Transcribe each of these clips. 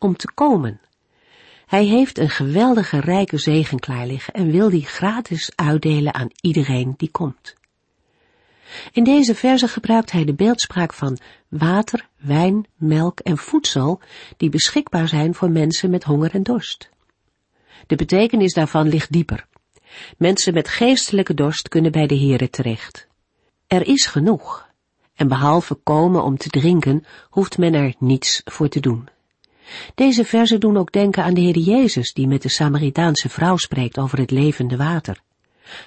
om te komen. Hij heeft een geweldige rijke zegen klaar liggen en wil die gratis uitdelen aan iedereen die komt. In deze verse gebruikt hij de beeldspraak van water, wijn, melk en voedsel die beschikbaar zijn voor mensen met honger en dorst. De betekenis daarvan ligt dieper. Mensen met geestelijke dorst kunnen bij de Here terecht. Er is genoeg, en behalve komen om te drinken, hoeft men er niets voor te doen. Deze verzen doen ook denken aan de Heer Jezus, die met de Samaritaanse vrouw spreekt over het levende water.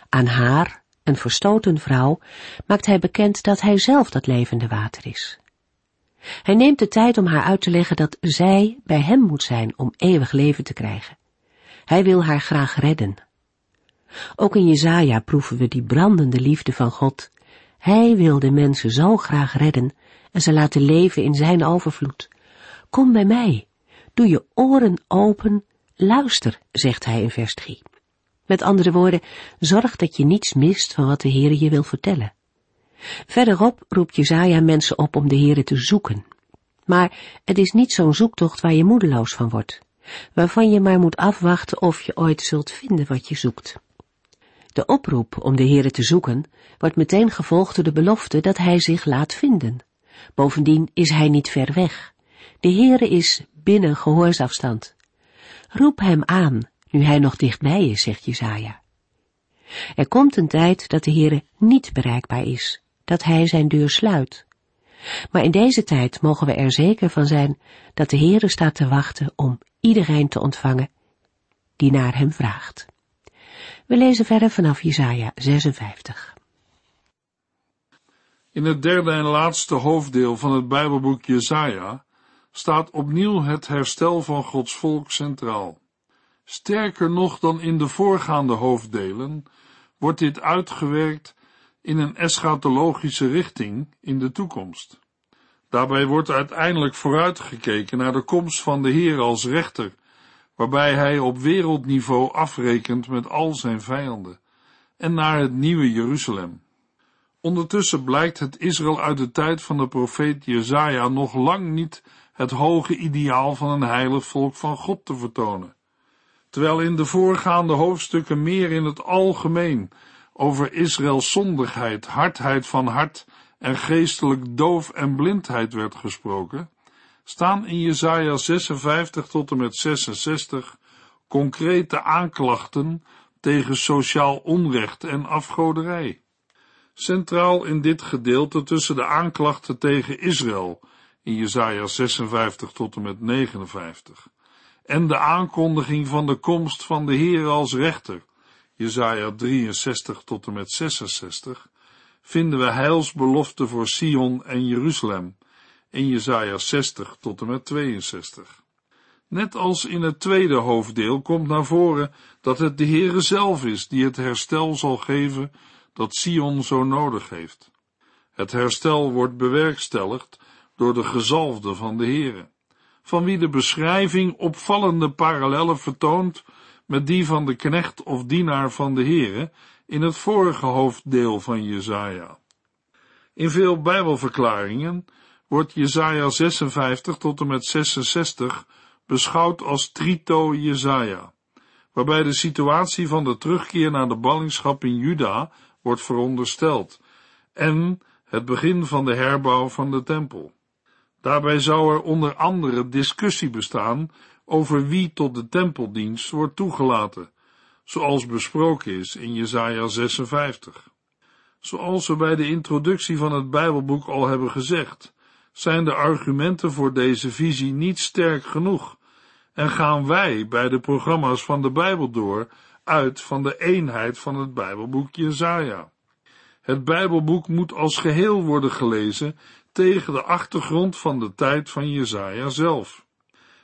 Aan haar, een verstoten vrouw, maakt hij bekend dat hij zelf dat levende water is. Hij neemt de tijd om haar uit te leggen dat zij bij hem moet zijn om eeuwig leven te krijgen. Hij wil haar graag redden. Ook in Jezaja proeven we die brandende liefde van God. Hij wil de mensen zo graag redden en ze laten leven in zijn overvloed. Kom bij mij, Doe je oren open, luister, zegt hij in vers 3. Met andere woorden, zorg dat je niets mist van wat de Heer je wil vertellen. Verderop roept Jezaja mensen op om de Heere te zoeken. Maar het is niet zo'n zoektocht waar je moedeloos van wordt, waarvan je maar moet afwachten of je ooit zult vinden wat je zoekt. De oproep om de Heere te zoeken wordt meteen gevolgd door de belofte dat hij zich laat vinden. Bovendien is hij niet ver weg. De Heere is binnen gehoorsafstand. Roep hem aan, nu hij nog dichtbij is, zegt Jezaja. Er komt een tijd dat de Heere niet bereikbaar is, dat hij zijn deur sluit. Maar in deze tijd mogen we er zeker van zijn dat de Heere staat te wachten om iedereen te ontvangen die naar hem vraagt. We lezen verder vanaf Jesaja 56. In het derde en laatste hoofddeel van het Bijbelboek Jesaja staat opnieuw het herstel van Gods volk centraal. Sterker nog dan in de voorgaande hoofddelen wordt dit uitgewerkt in een eschatologische richting in de toekomst. Daarbij wordt uiteindelijk vooruitgekeken naar de komst van de Heer als rechter, waarbij hij op wereldniveau afrekent met al zijn vijanden, en naar het nieuwe Jeruzalem. Ondertussen blijkt het Israël uit de tijd van de profeet Jezaja nog lang niet het hoge ideaal van een heilig volk van God te vertonen. Terwijl in de voorgaande hoofdstukken meer in het algemeen over Israëls zondigheid, hardheid van hart en geestelijk doof en blindheid werd gesproken, staan in Jesaja 56 tot en met 66 concrete aanklachten tegen sociaal onrecht en afgoderij. Centraal in dit gedeelte tussen de aanklachten tegen Israël in Jesaja 56 tot en met 59 en de aankondiging van de komst van de Heer als rechter, Jesaja 63 tot en met 66, vinden we heilsbeloften voor Sion en Jeruzalem, in Jesaja 60 tot en met 62. Net als in het tweede hoofddeel komt naar voren dat het de Heere zelf is die het herstel zal geven dat Sion zo nodig heeft. Het herstel wordt bewerkstelligd door de gezalfde van de Heere, van wie de beschrijving opvallende parallellen vertoont met die van de knecht of dienaar van de Heere in het vorige hoofddeel van Jezaja. In veel Bijbelverklaringen wordt Jezaja 56 tot en met 66 beschouwd als trito Jezaja, waarbij de situatie van de terugkeer naar de ballingschap in Juda wordt verondersteld en het begin van de herbouw van de tempel. Daarbij zou er onder andere discussie bestaan over wie tot de tempeldienst wordt toegelaten, zoals besproken is in Jesaja 56. Zoals we bij de introductie van het Bijbelboek al hebben gezegd, zijn de argumenten voor deze visie niet sterk genoeg en gaan wij bij de programma's van de Bijbel door uit van de eenheid van het Bijbelboek Jesaja. Het Bijbelboek moet als geheel worden gelezen tegen de achtergrond van de tijd van Jezaja zelf.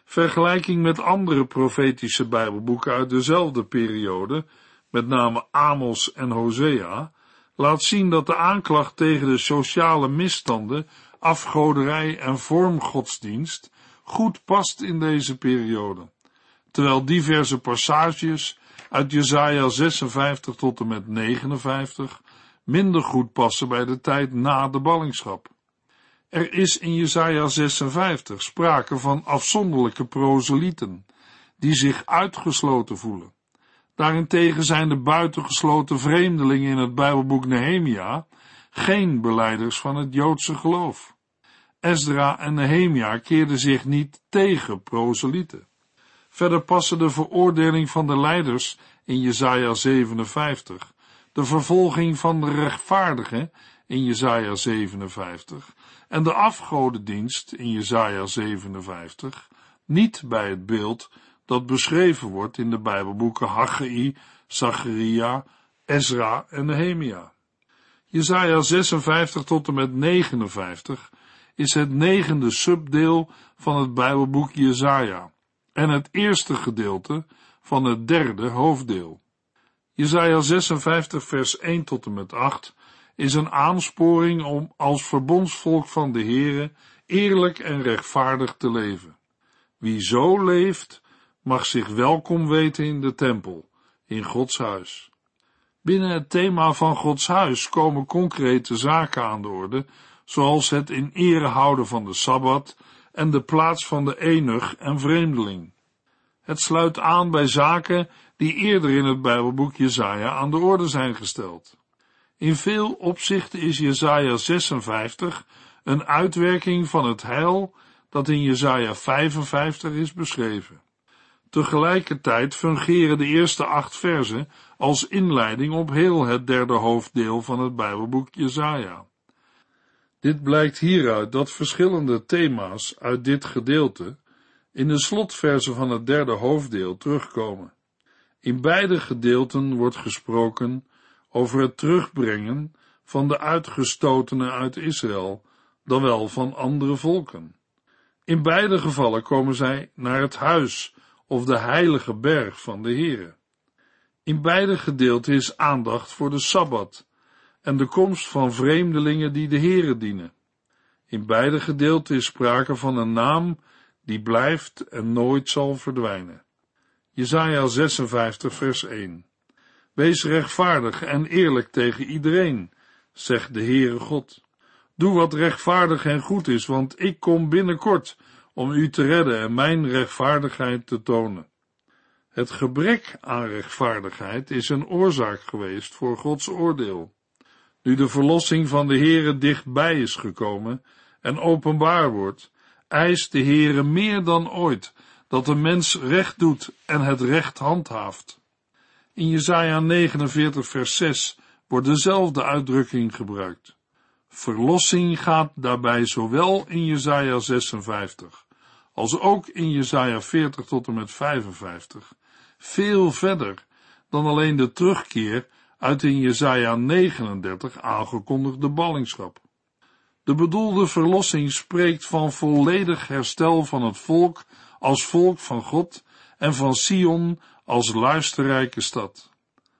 Vergelijking met andere profetische Bijbelboeken uit dezelfde periode, met name Amos en Hosea, laat zien dat de aanklacht tegen de sociale misstanden, afgoderij en vormgodsdienst goed past in deze periode, terwijl diverse passages uit Jesaja 56 tot en met 59 minder goed passen bij de tijd na de ballingschap. Er is in Jesaja 56 sprake van afzonderlijke proselieten, die zich uitgesloten voelen. Daarentegen zijn de buitengesloten vreemdelingen in het Bijbelboek Nehemia geen beleiders van het Joodse geloof. Esdra en Nehemia keerden zich niet tegen proselieten. Verder passen de veroordeling van de leiders in Jesaja 57, de vervolging van de rechtvaardigen in Jesaja 57 en de afgodendienst in Jesaja 57 niet bij het beeld dat beschreven wordt in de Bijbelboeken Haggai, Zacharia, Ezra en Nehemia. Jesaja 56 tot en met 59 is het negende subdeel van het Bijbelboek Jesaja en het eerste gedeelte van het derde hoofddeel. Jesaja 56 vers 1 tot en met 8 is een aansporing om als verbondsvolk van de Heere eerlijk en rechtvaardig te leven. Wie zo leeft, mag zich welkom weten in de tempel, in Gods huis. Binnen het thema van Gods huis komen concrete zaken aan de orde, zoals het in ere houden van de Sabbat en de plaats van de enig en vreemdeling. Het sluit aan bij zaken die eerder in het Bijbelboek Jesaja aan de orde zijn gesteld. In veel opzichten is Jesaja 56 een uitwerking van het heil dat in Jesaja 55 is beschreven. Tegelijkertijd fungeren de eerste acht versen als inleiding op heel het derde hoofddeel van het Bijbelboek Jesaja. Dit blijkt hieruit dat verschillende thema's uit dit gedeelte in de slotversen van het derde hoofddeel terugkomen. In beide gedeelten wordt gesproken over het terugbrengen van de uitgestotenen uit Israël, dan wel van andere volken. In beide gevallen komen zij naar het huis of de heilige berg van de Heere. In beide gedeelten is aandacht voor de Sabbat en de komst van vreemdelingen die de Heere dienen. In beide gedeelten is sprake van een naam die blijft en nooit zal verdwijnen. Jesaja 56 vers 1 Wees rechtvaardig en eerlijk tegen iedereen, zegt de Heere God. Doe wat rechtvaardig en goed is, want ik kom binnenkort om u te redden en mijn rechtvaardigheid te tonen. Het gebrek aan rechtvaardigheid is een oorzaak geweest voor Gods oordeel. Nu de verlossing van de Heere dichtbij is gekomen en openbaar wordt, eist de Heere meer dan ooit dat de mens recht doet en het recht handhaaft. In Jesaja 49 vers 6 wordt dezelfde uitdrukking gebruikt. Verlossing gaat daarbij zowel in Jesaja 56 als ook in Jesaja 40 tot en met 55 veel verder dan alleen de terugkeer uit in Jesaja 39 aangekondigde ballingschap. De bedoelde verlossing spreekt van volledig herstel van het volk als volk van God en van Sion als luisterrijke stad.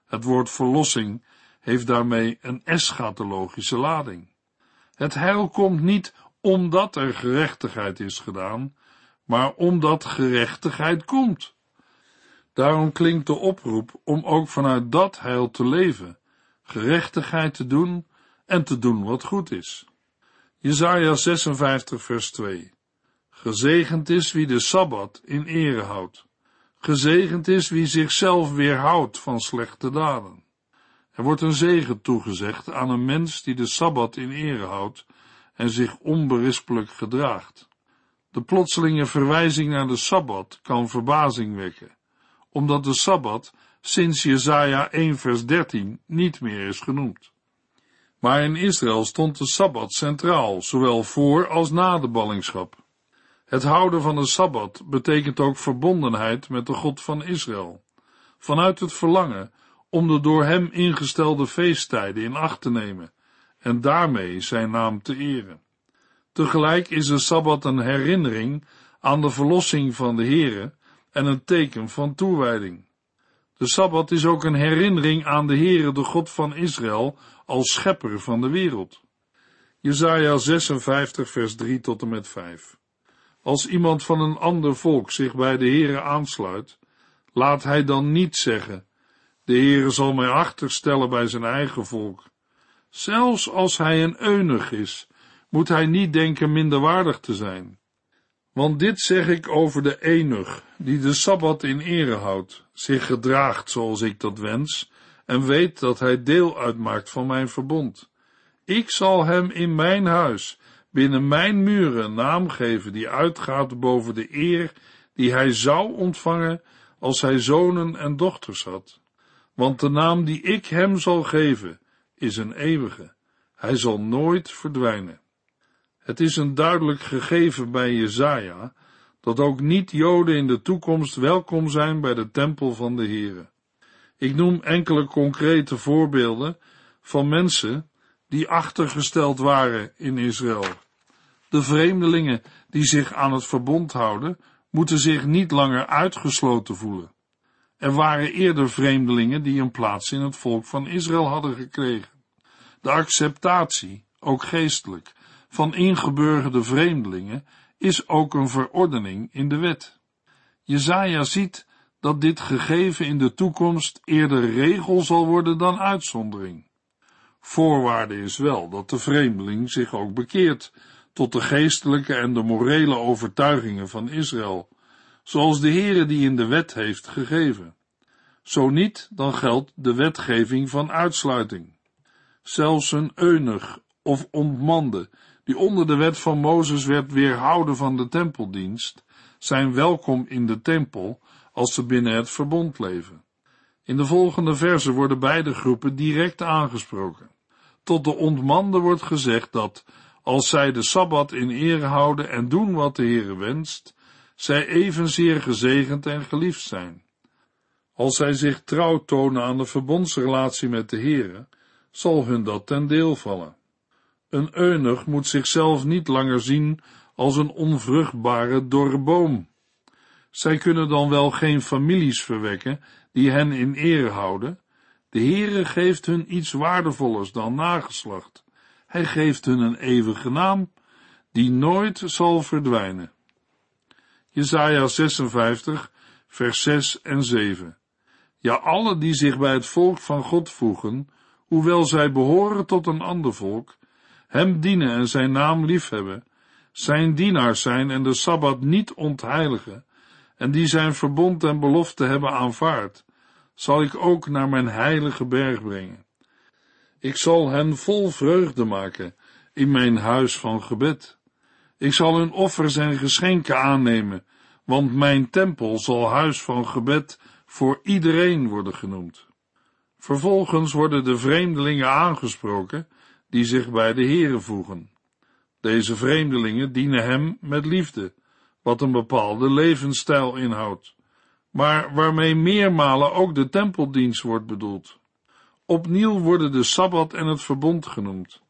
Het woord verlossing heeft daarmee een eschatologische lading. Het heil komt niet omdat er gerechtigheid is gedaan, maar omdat gerechtigheid komt. Daarom klinkt de oproep om ook vanuit dat heil te leven, gerechtigheid te doen en te doen wat goed is. Jesaja 56 vers 2 Gezegend is wie de Sabbat in ere houdt. Gezegend is wie zichzelf weerhoudt van slechte daden. Er wordt een zegen toegezegd aan een mens die de Sabbat in ere houdt en zich onberispelijk gedraagt. De plotselinge verwijzing naar de Sabbat kan verbazing wekken, omdat de Sabbat sinds Jesaja 1 vers 13 niet meer is genoemd. Maar in Israël stond de Sabbat centraal, zowel voor als na de ballingschap. Het houden van de Sabbat betekent ook verbondenheid met de God van Israël, vanuit het verlangen om de door hem ingestelde feesttijden in acht te nemen en daarmee zijn naam te eren. Tegelijk is de Sabbat een herinnering aan de verlossing van de Heere en een teken van toewijding. De Sabbat is ook een herinnering aan de Heere, de God van Israël, als schepper van de wereld. Jesaja 56 vers 3 tot en met 5 Als iemand van een ander volk zich bij de Heere aansluit, laat hij dan niet zeggen, de Heere zal mij achterstellen bij zijn eigen volk. Zelfs als hij een eunig is, moet hij niet denken minderwaardig te zijn. Want dit zeg ik over de enig, die de Sabbat in ere houdt, zich gedraagt zoals ik dat wens, en weet dat hij deel uitmaakt van mijn verbond. Ik zal hem in mijn huis, binnen mijn muren, een naam geven die uitgaat boven de eer die hij zou ontvangen als hij zonen en dochters had. Want de naam die ik hem zal geven, is een eeuwige. Hij zal nooit verdwijnen. Het is een duidelijk gegeven bij Jezaja dat ook niet-Joden in de toekomst welkom zijn bij de tempel van de Here. Ik noem enkele concrete voorbeelden van mensen die achtergesteld waren in Israël. De vreemdelingen die zich aan het verbond houden, moeten zich niet langer uitgesloten voelen. Er waren eerder vreemdelingen die een plaats in het volk van Israël hadden gekregen. De acceptatie, ook geestelijk, van ingeburgerde vreemdelingen is ook een verordening in de wet. Jezaja ziet dat dit gegeven in de toekomst eerder regel zal worden dan uitzondering. Voorwaarde is wel dat de vreemdeling zich ook bekeert tot de geestelijke en de morele overtuigingen van Israël, zoals de Heere die in de wet heeft gegeven. Zo niet, dan geldt de wetgeving van uitsluiting. Zelfs een eunig of ontmande, die onder de wet van Mozes werd weerhouden van de tempeldienst, zijn welkom in de tempel als ze binnen het verbond leven. In de volgende verse worden beide groepen direct aangesproken. Tot de ontmande wordt gezegd dat, als zij de Sabbat in ere houden en doen wat de Heere wenst, zij evenzeer gezegend en geliefd zijn. Als zij zich trouw tonen aan de verbondsrelatie met de Heere, zal hun dat ten deel vallen. Een eunig moet zichzelf niet langer zien als een onvruchtbare dorre boom. Zij kunnen dan wel geen families verwekken die hen in ere houden. De Heere geeft hun iets waardevollers dan nageslacht. Hij geeft hun een eeuwige naam, die nooit zal verdwijnen. Jesaja 56, vers 6 en 7. Ja, alle die zich bij het volk van God voegen, hoewel zij behoren tot een ander volk, hem dienen en zijn naam liefhebben, zijn dienaars zijn en de Sabbat niet ontheiligen, en die zijn verbond en belofte hebben aanvaard, zal ik ook naar mijn heilige berg brengen. Ik zal hen vol vreugde maken in mijn huis van gebed. Ik zal hun offers en geschenken aannemen, want mijn tempel zal huis van gebed voor iedereen worden genoemd. Vervolgens worden de vreemdelingen aangesproken die zich bij de Here voegen. Deze vreemdelingen dienen hem met liefde, wat een bepaalde levensstijl inhoudt, maar waarmee meermalen ook de tempeldienst wordt bedoeld. Opnieuw worden de Sabbat en het verbond genoemd,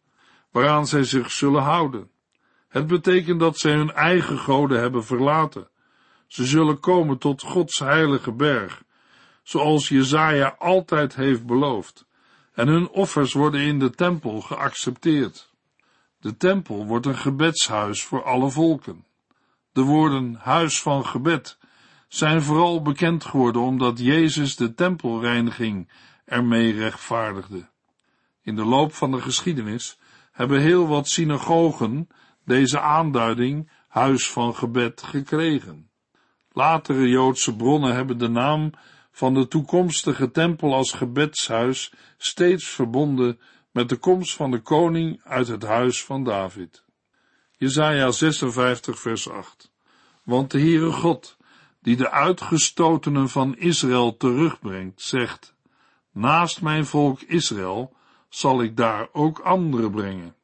waaraan zij zich zullen houden. Het betekent dat zij hun eigen goden hebben verlaten. Ze zullen komen tot Gods heilige berg, zoals Jezaja altijd heeft beloofd, en hun offers worden in de tempel geaccepteerd. De tempel wordt een gebedshuis voor alle volken. De woorden huis van gebed zijn vooral bekend geworden omdat Jezus de tempelreiniging ermee rechtvaardigde. In de loop van de geschiedenis hebben heel wat synagogen deze aanduiding huis van gebed gekregen. Latere Joodse bronnen hebben de naam van de toekomstige tempel als gebedshuis steeds verbonden met de komst van de koning uit het huis van David. Jesaja 56 vers 8 Want de Heere God, die de uitgestotenen van Israël terugbrengt, zegt, naast mijn volk Israël zal ik daar ook anderen brengen.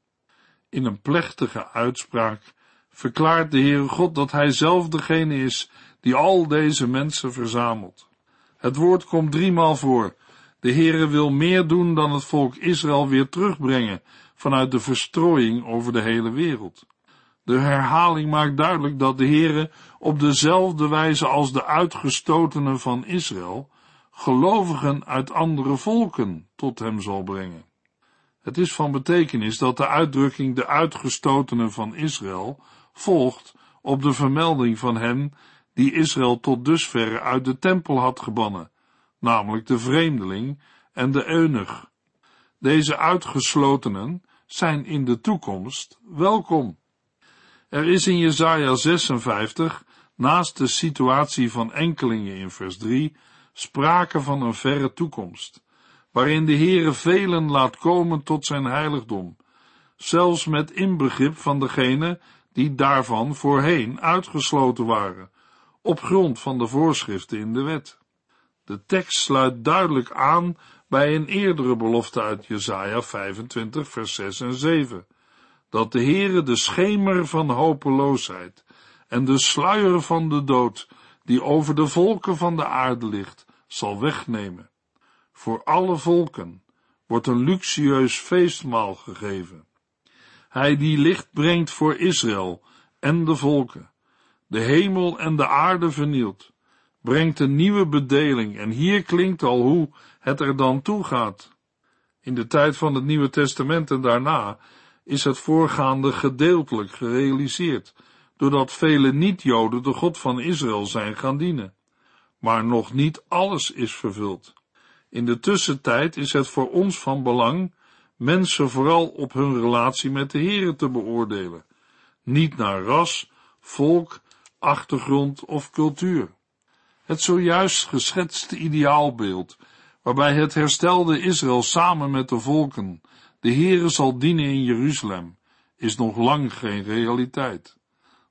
In een plechtige uitspraak verklaart de Heere God dat Hij zelf degene is die al deze mensen verzamelt. Het woord komt driemaal voor. De Heere wil meer doen dan het volk Israël weer terugbrengen vanuit de verstrooiing over de hele wereld. De herhaling maakt duidelijk dat de Heere op dezelfde wijze als de uitgestotenen van Israël gelovigen uit andere volken tot hem zal brengen. Het is van betekenis dat de uitdrukking de uitgestotenen van Israël volgt op de vermelding van hen die Israël tot dusverre uit de tempel had gebannen, namelijk de vreemdeling en de eunuch. Deze uitgeslotenen zijn in de toekomst welkom. Er is in Jesaja 56, naast de situatie van enkelingen in vers 3, sprake van een verre toekomst, waarin de Heere velen laat komen tot zijn heiligdom, zelfs met inbegrip van degene die daarvan voorheen uitgesloten waren, op grond van de voorschriften in de wet. De tekst sluit duidelijk aan bij een eerdere belofte uit Jesaja 25 vers 6 en 7, dat de Heere de schemer van hopeloosheid en de sluier van de dood, die over de volken van de aarde ligt, zal wegnemen. Voor alle volken wordt een luxueus feestmaal gegeven. Hij die licht brengt voor Israël en de volken, de hemel en de aarde vernielt, brengt een nieuwe bedeling en hier klinkt al hoe het er dan toe gaat. In de tijd van het Nieuwe Testament en daarna is het voorgaande gedeeltelijk gerealiseerd, doordat vele niet-Joden de God van Israël zijn gaan dienen. Maar nog niet alles is vervuld. In de tussentijd is het voor ons van belang mensen vooral op hun relatie met de Here te beoordelen, niet naar ras, volk, achtergrond of cultuur. Het zojuist geschetste ideaalbeeld, waarbij het herstelde Israël samen met de volken de Heere zal dienen in Jeruzalem, is nog lang geen realiteit.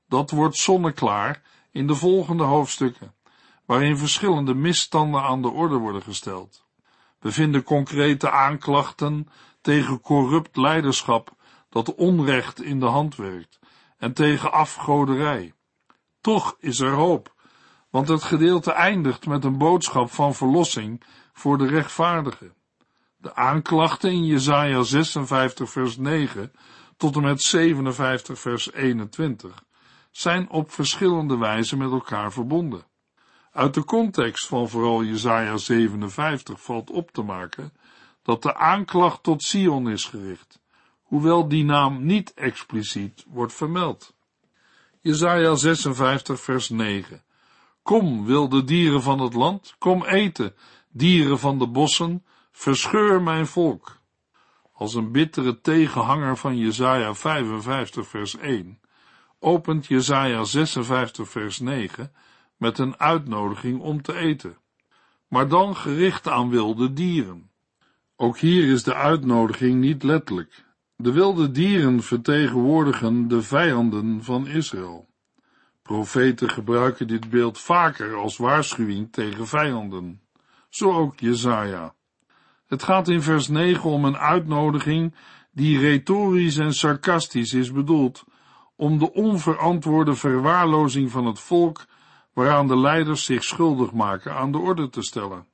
Dat wordt zonneklaar in de volgende hoofdstukken, waarin verschillende misstanden aan de orde worden gesteld. We vinden concrete aanklachten tegen corrupt leiderschap dat onrecht in de hand werkt en tegen afgoderij. Toch is er hoop, want het gedeelte eindigt met een boodschap van verlossing voor de rechtvaardigen. De aanklachten in Jesaja 56 vers 9 tot en met 57 vers 21 zijn op verschillende wijzen met elkaar verbonden. Uit de context van vooral Jesaja 57 valt op te maken dat de aanklacht tot Sion is gericht, hoewel die naam niet expliciet wordt vermeld. Jesaja 56 vers 9 Kom, wilde dieren van het land, kom eten, dieren van de bossen, verscheur mijn volk. Als een bittere tegenhanger van Jesaja 55 vers 1 opent Jesaja 56 vers 9 met een uitnodiging om te eten, maar dan gericht aan wilde dieren. Ook hier is de uitnodiging niet letterlijk. De wilde dieren vertegenwoordigen de vijanden van Israël. Profeten gebruiken dit beeld vaker als waarschuwing tegen vijanden. Zo ook Jezaja. Het gaat in vers 9 om een uitnodiging die retorisch en sarcastisch is bedoeld om de onverantwoorde verwaarlozing van het volk waaraan de leiders zich schuldig maken aan de orde te stellen.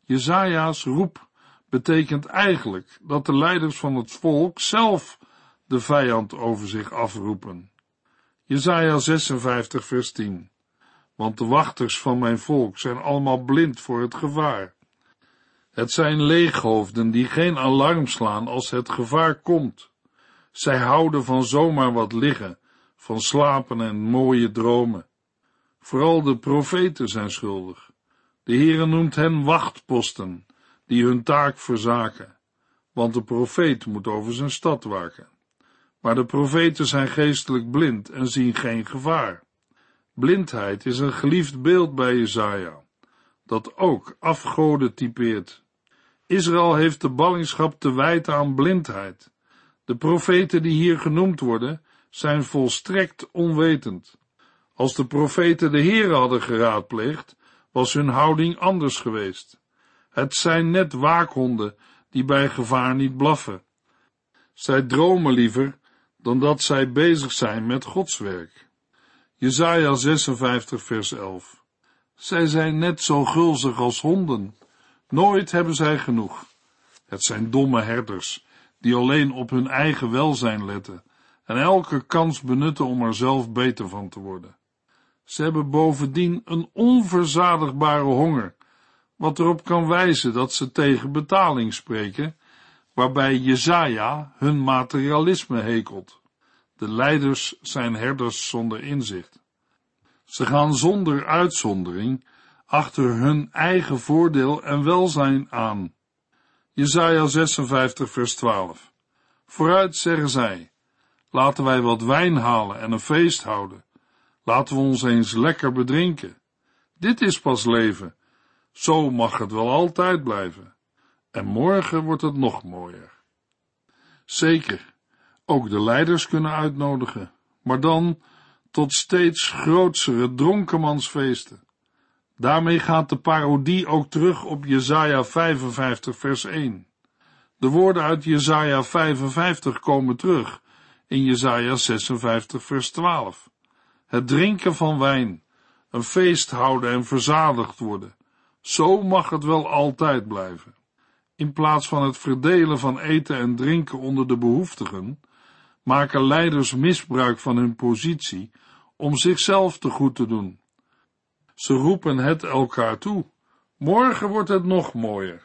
Jezaja's roep betekent eigenlijk dat de leiders van het volk zelf de vijand over zich afroepen. Jezaja 56 vers 10 Want de wachters van mijn volk zijn allemaal blind voor het gevaar. Het zijn leeghoofden die geen alarm slaan als het gevaar komt. Zij houden van zomaar wat liggen, van slapen en mooie dromen. Vooral de profeten zijn schuldig. De Heere noemt hen wachtposten, die hun taak verzaken, want de profeet moet over zijn stad waken. Maar de profeten zijn geestelijk blind en zien geen gevaar. Blindheid is een geliefd beeld bij Jezaja, dat ook afgoden typeert. Israël heeft de ballingschap te wijten aan blindheid. De profeten die hier genoemd worden, zijn volstrekt onwetend. Als de profeten de Heere hadden geraadpleegd, was hun houding anders geweest. Het zijn net waakhonden die bij gevaar niet blaffen. Zij dromen liever dan dat zij bezig zijn met Gods werk. Jesaja 56 vers 11 Zij zijn net zo gulzig als honden. Nooit hebben zij genoeg. Het zijn domme herders, die alleen op hun eigen welzijn letten en elke kans benutten om er zelf beter van te worden. Ze hebben bovendien een onverzadigbare honger, wat erop kan wijzen dat ze tegen betaling spreken, waarbij Jezaja hun materialisme hekelt. De leiders zijn herders zonder inzicht. Ze gaan zonder uitzondering achter hun eigen voordeel en welzijn aan. Jezaja 56 vers 12. Vooruit zeggen zij, laten wij wat wijn halen en een feest houden. Laten we ons eens lekker bedrinken. Dit is pas leven. Zo mag het wel altijd blijven. En morgen wordt het nog mooier. Zeker, ook de leiders kunnen uitnodigen, maar dan tot steeds grootsere dronkenmansfeesten. Daarmee gaat de parodie ook terug op Jesaja 55 vers 1. De woorden uit Jesaja 55 komen terug in Jesaja 56 vers 12. Het drinken van wijn, een feest houden en verzadigd worden. Zo mag het wel altijd blijven. In plaats van het verdelen van eten en drinken onder de behoeftigen, maken leiders misbruik van hun positie om zichzelf te goed te doen. Ze roepen het elkaar toe. Morgen wordt het nog mooier.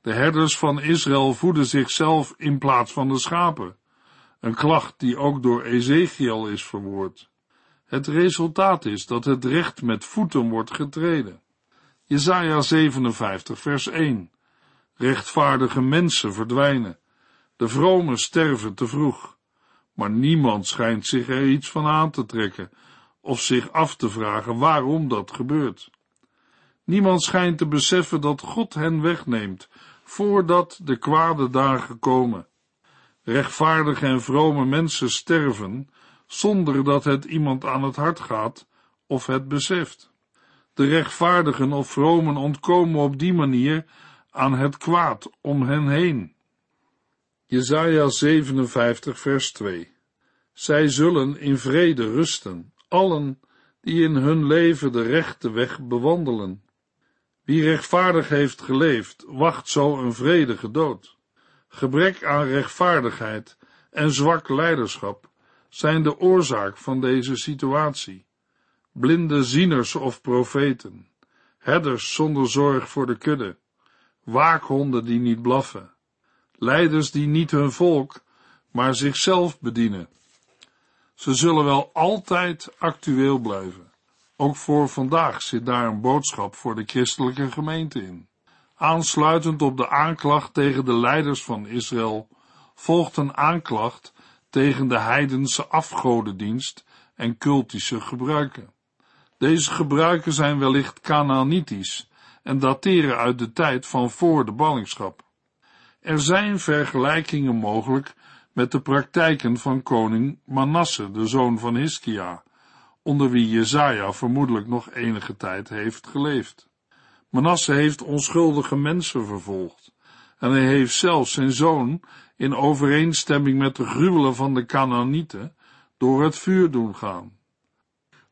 De herders van Israël voeden zichzelf in plaats van de schapen. Een klacht die ook door Ezekiel is verwoord. Het resultaat is dat het recht met voeten wordt getreden. Jesaja 57 vers 1 Rechtvaardige mensen verdwijnen. De vromen sterven te vroeg. Maar niemand schijnt zich er iets van aan te trekken of zich af te vragen waarom dat gebeurt. Niemand schijnt te beseffen dat God hen wegneemt voordat de kwade dagen komen. Rechtvaardige en vrome mensen sterven zonder dat het iemand aan het hart gaat of het beseft. De rechtvaardigen of vromen ontkomen op die manier aan het kwaad om hen heen. Jesaja 57 vers 2 Zij zullen in vrede rusten, allen die in hun leven de rechte weg bewandelen. Wie rechtvaardig heeft geleefd, wacht zo een vredige dood. Gebrek aan rechtvaardigheid en zwak leiderschap zijn de oorzaak van deze situatie. Blinde zieners of profeten, herders zonder zorg voor de kudde, waakhonden die niet blaffen, leiders die niet hun volk, maar zichzelf bedienen. Ze zullen wel altijd actueel blijven. Ook voor vandaag zit daar een boodschap voor de christelijke gemeente in. Aansluitend op de aanklacht tegen de leiders van Israël volgt een aanklacht tegen de heidense afgodendienst en cultische gebruiken. Deze gebruiken zijn wellicht Canaanitisch en dateren uit de tijd van voor de ballingschap. Er zijn vergelijkingen mogelijk met de praktijken van koning Manasse, de zoon van Hiskia, onder wie Jezaja vermoedelijk nog enige tijd heeft geleefd. Manasse heeft onschuldige mensen vervolgd en hij heeft zelfs zijn zoon in overeenstemming met de gruwelen van de Canaanieten door het vuur doen gaan.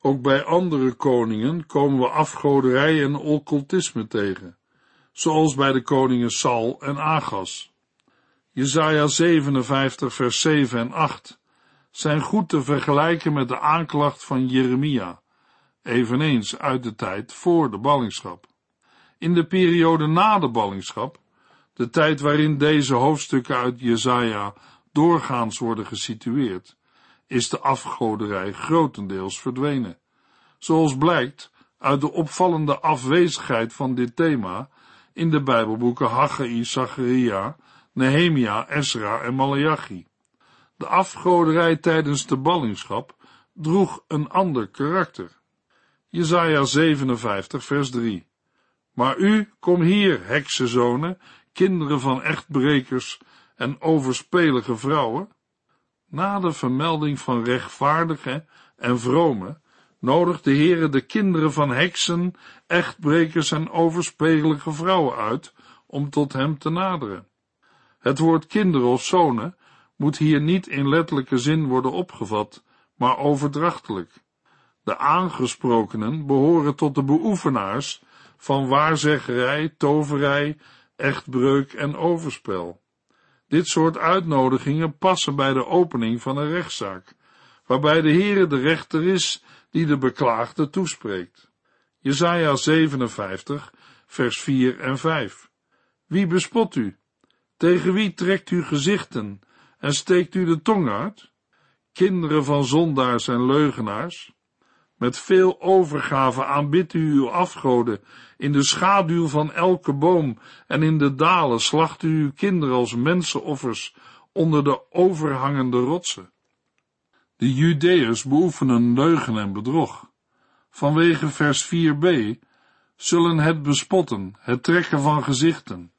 Ook bij andere koningen komen we afgoderij en occultisme tegen, zoals bij de koningen Sal en Agas. Jesaja 57 vers 7 en 8 zijn goed te vergelijken met de aanklacht van Jeremia, eveneens uit de tijd voor de ballingschap. In de periode na de ballingschap, de tijd waarin deze hoofdstukken uit Jesaja doorgaans worden gesitueerd, is de afgoderij grotendeels verdwenen. Zoals blijkt uit de opvallende afwezigheid van dit thema in de Bijbelboeken Haggai, Zacharia, Nehemia, Esra en Malachi. De afgoderij tijdens de ballingschap droeg een ander karakter. Jesaja 57 vers 3 Maar u, kom hier, heksenzonen, kinderen van echtbrekers en overspelige vrouwen. Na de vermelding van rechtvaardige en vrome, nodigt de Heere de kinderen van heksen, echtbrekers en overspelige vrouwen uit om tot hem te naderen. Het woord kinderen of zonen moet hier niet in letterlijke zin worden opgevat, maar overdrachtelijk. De aangesprokenen behoren tot de beoefenaars van waarzeggerij, toverij, echtbreuk en overspel. Dit soort uitnodigingen passen bij de opening van een rechtszaak, waarbij de Heere de rechter is die de beklaagde toespreekt. Jesaja 57, vers 4 en 5. Wie bespot u? Tegen wie trekt u gezichten en steekt u de tong uit? Kinderen van zondaars en leugenaars? Met veel overgave aanbidt u uw afgoden, in de schaduw van elke boom en in de dalen slacht u uw kinderen als mensenoffers onder de overhangende rotsen. De Judeërs beoefenen leugen en bedrog. Vanwege vers 4b zullen het bespotten, het trekken van gezichten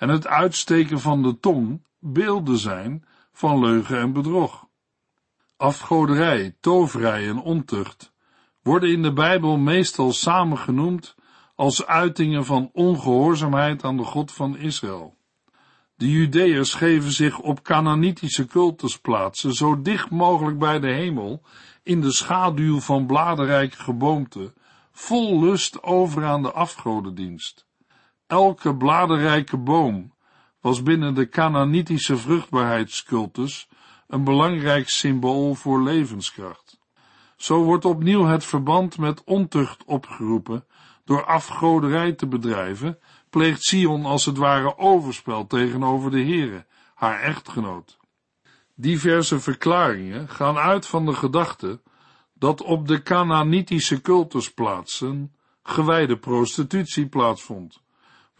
en het uitsteken van de tong beelden zijn van leugen en bedrog. Afgoderij, toverij en ontucht worden in de Bijbel meestal samengenoemd als uitingen van ongehoorzaamheid aan de God van Israël. De Judeërs geven zich op Canaanitische cultusplaatsen zo dicht mogelijk bij de hemel, in de schaduw van bladerrijke geboomte, vol lust over aan de afgodendienst. Elke bladerrijke boom was binnen de Canaanitische vruchtbaarheidscultus een belangrijk symbool voor levenskracht. Zo wordt opnieuw het verband met ontucht opgeroepen door afgoderij te bedrijven, pleegt Sion als het ware overspel tegenover de Here, haar echtgenoot. Diverse verklaringen gaan uit van de gedachte dat op de Canaanitische cultusplaatsen gewijde prostitutie plaatsvond,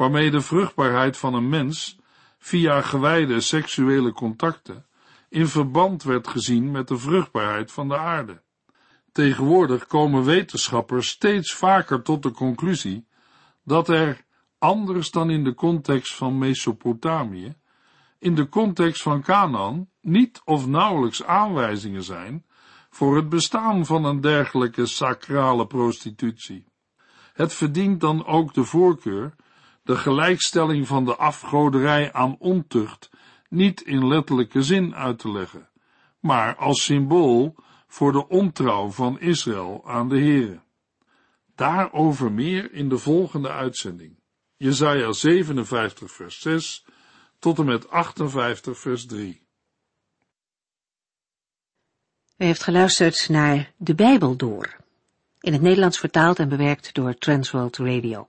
waarmee de vruchtbaarheid van een mens via gewijde seksuele contacten in verband werd gezien met de vruchtbaarheid van de aarde. Tegenwoordig komen wetenschappers steeds vaker tot de conclusie dat er, anders dan in de context van Mesopotamië, in de context van Canaan niet of nauwelijks aanwijzingen zijn voor het bestaan van een dergelijke sacrale prostitutie. Het verdient dan ook de voorkeur de gelijkstelling van de afgoderij aan ontucht niet in letterlijke zin uit te leggen, maar als symbool voor de ontrouw van Israël aan de Here. Daarover meer in de volgende uitzending. Jesaja 57 vers 6 tot en met 58 vers 3. U heeft geluisterd naar De Bijbel Door, in het Nederlands vertaald en bewerkt door Transworld Radio.